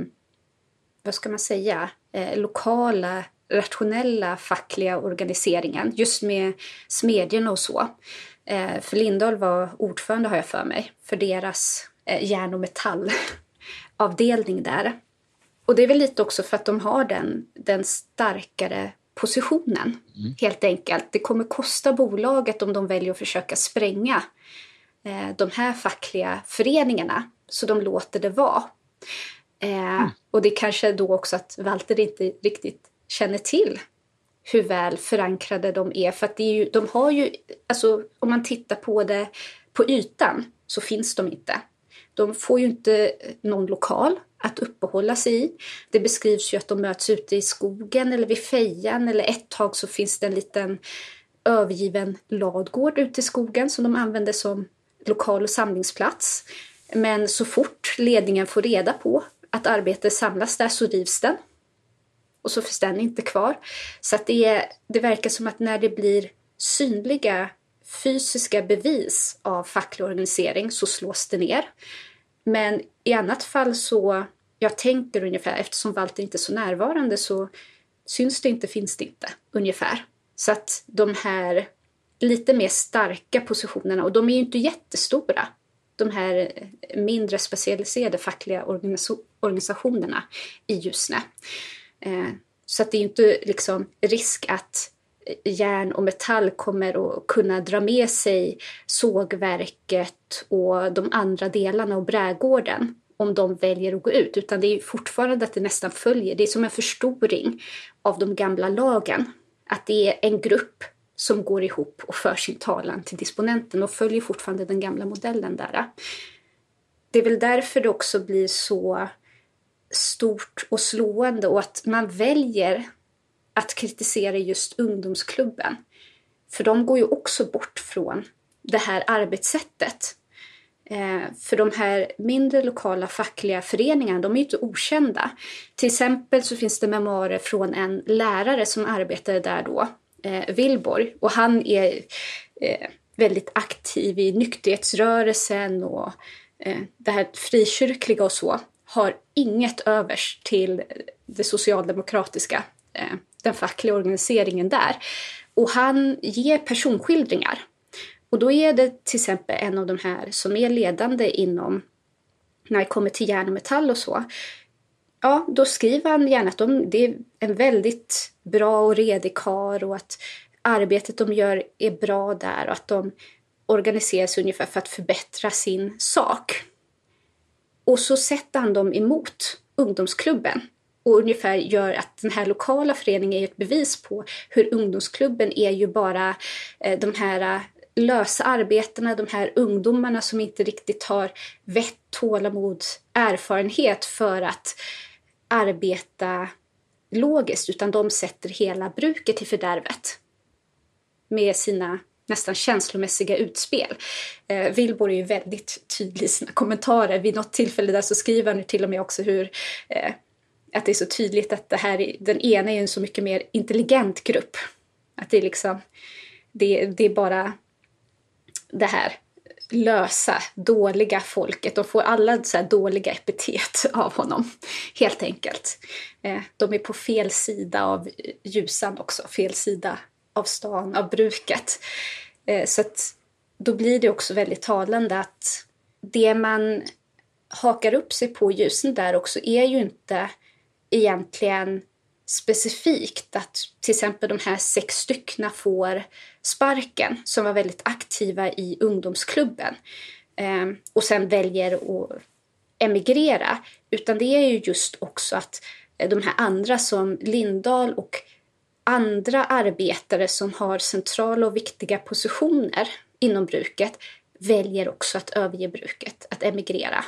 vad ska man säga, eh, lokala, rationella fackliga organiseringen. Just med smedjorna och så. Eh, för Lindahl var ordförande har jag för mig, för deras eh, järn och metallavdelning där. Och det är väl lite också för att de har den, den starkare positionen, mm. helt enkelt. Det kommer kosta bolaget om de väljer att försöka spränga eh, de här fackliga föreningarna, så de låter det vara. Eh, mm. Och det kanske då också att Walter inte riktigt känner till hur väl förankrade de är. För att det är ju, de har ju, alltså om man tittar på det på ytan så finns de inte. De får ju inte någon lokal att uppehålla sig i. Det beskrivs ju att de möts ute i skogen eller vid fejan eller ett tag så finns det en liten övergiven ladgård ute i skogen som de använder som lokal och samlingsplats. Men så fort ledningen får reda på att arbetet samlas där så rivs den. Och så finns den inte kvar. Så att det, är, det verkar som att när det blir synliga fysiska bevis av facklig organisering så slås det ner. Men i annat fall så, jag tänker ungefär, eftersom Walter inte är så närvarande så syns det inte, finns det inte, ungefär. Så att de här lite mer starka positionerna, och de är ju inte jättestora, de här mindre specialiserade fackliga organisationerna i Ljusne. Eh, så att det är inte liksom risk att eh, järn och metall kommer att kunna dra med sig sågverket och de andra delarna och brädgården om de väljer att gå ut, utan det är fortfarande att det nästan följer. Det är som en förstoring av de gamla lagen. Att det är en grupp som går ihop och för sin talan till disponenten och följer fortfarande den gamla modellen där. Det är väl därför det också blir så stort och slående och att man väljer att kritisera just ungdomsklubben. För de går ju också bort från det här arbetssättet. Eh, för de här mindre lokala fackliga föreningarna, de är ju inte okända. Till exempel så finns det memoarer från en lärare som arbetade där då, eh, Wilborg. Och han är eh, väldigt aktiv i nykterhetsrörelsen och eh, det här frikyrkliga och så. Har inget övers till det socialdemokratiska eh, den fackliga organiseringen där. Och han ger personskildringar. Och då är det till exempel en av de här som är ledande inom när det kommer till järn och metall och så. Ja, då skriver han gärna att de, det är en väldigt bra och redig kar och att arbetet de gör är bra där och att de organiserar sig ungefär för att förbättra sin sak. Och så sätter han dem emot ungdomsklubben och ungefär gör att den här lokala föreningen är ett bevis på hur ungdomsklubben är ju bara eh, de här eh, lösa arbetena, de här ungdomarna som inte riktigt har vett, tålamod, erfarenhet för att arbeta logiskt, utan de sätter hela bruket i fördärvet med sina nästan känslomässiga utspel. Eh, Wilbur är ju väldigt tydlig i sina kommentarer. Vid något tillfälle där så skriver han ju till och med också hur eh, att det är så tydligt att det här, den ena är en så mycket mer intelligent grupp. Att det är liksom, det, det är bara det här lösa, dåliga folket. De får alla så dåliga epitet av honom, helt enkelt. Eh, de är på fel sida av ljusan också, fel sida av stan, av bruket. Eh, så att då blir det också väldigt talande att det man hakar upp sig på ljusen där också är ju inte egentligen specifikt att till exempel de här sex styckna får sparken som var väldigt aktiva i ungdomsklubben eh, och sen väljer att emigrera. Utan det är ju just också att de här andra som Lindahl och andra arbetare som har centrala och viktiga positioner inom bruket väljer också att överge bruket, att emigrera.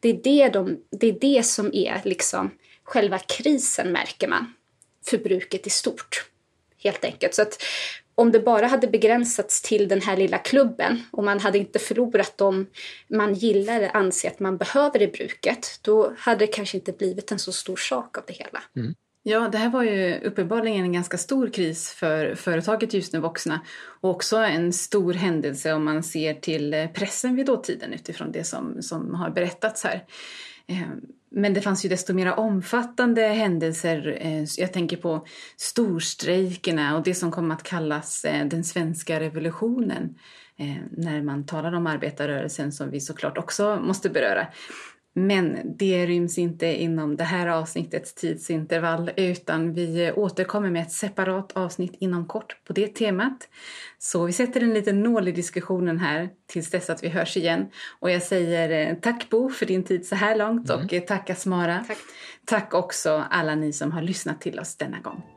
Det är det, de, det, är det som är liksom själva krisen, märker man, för bruket i stort. Helt enkelt. Så att om det bara hade begränsats till den här lilla klubben och man hade inte förlorat dem man gillar eller anser att man behöver i bruket, då hade det kanske inte blivit en så stor sak av det hela. Mm. Ja, det här var ju uppenbarligen en ganska stor kris för företaget just nu Vuxna och också en stor händelse om man ser till eh, pressen vid dåtiden utifrån det som, som har berättats här. Eh, men det fanns ju desto mer omfattande händelser. Eh, jag tänker på storstrejkerna och det som kom att kallas den svenska revolutionen när man talar om arbetarrörelsen som vi såklart också måste beröra. Men det ryms inte inom det här avsnittets tidsintervall utan vi återkommer med ett separat avsnitt inom kort på det temat. Så vi sätter en liten nål i diskussionen här tills dess att vi hörs igen. Och jag säger eh, tack Bo för din tid så här långt mm. och tack Asmara. Tack. tack också alla ni som har lyssnat till oss denna gång.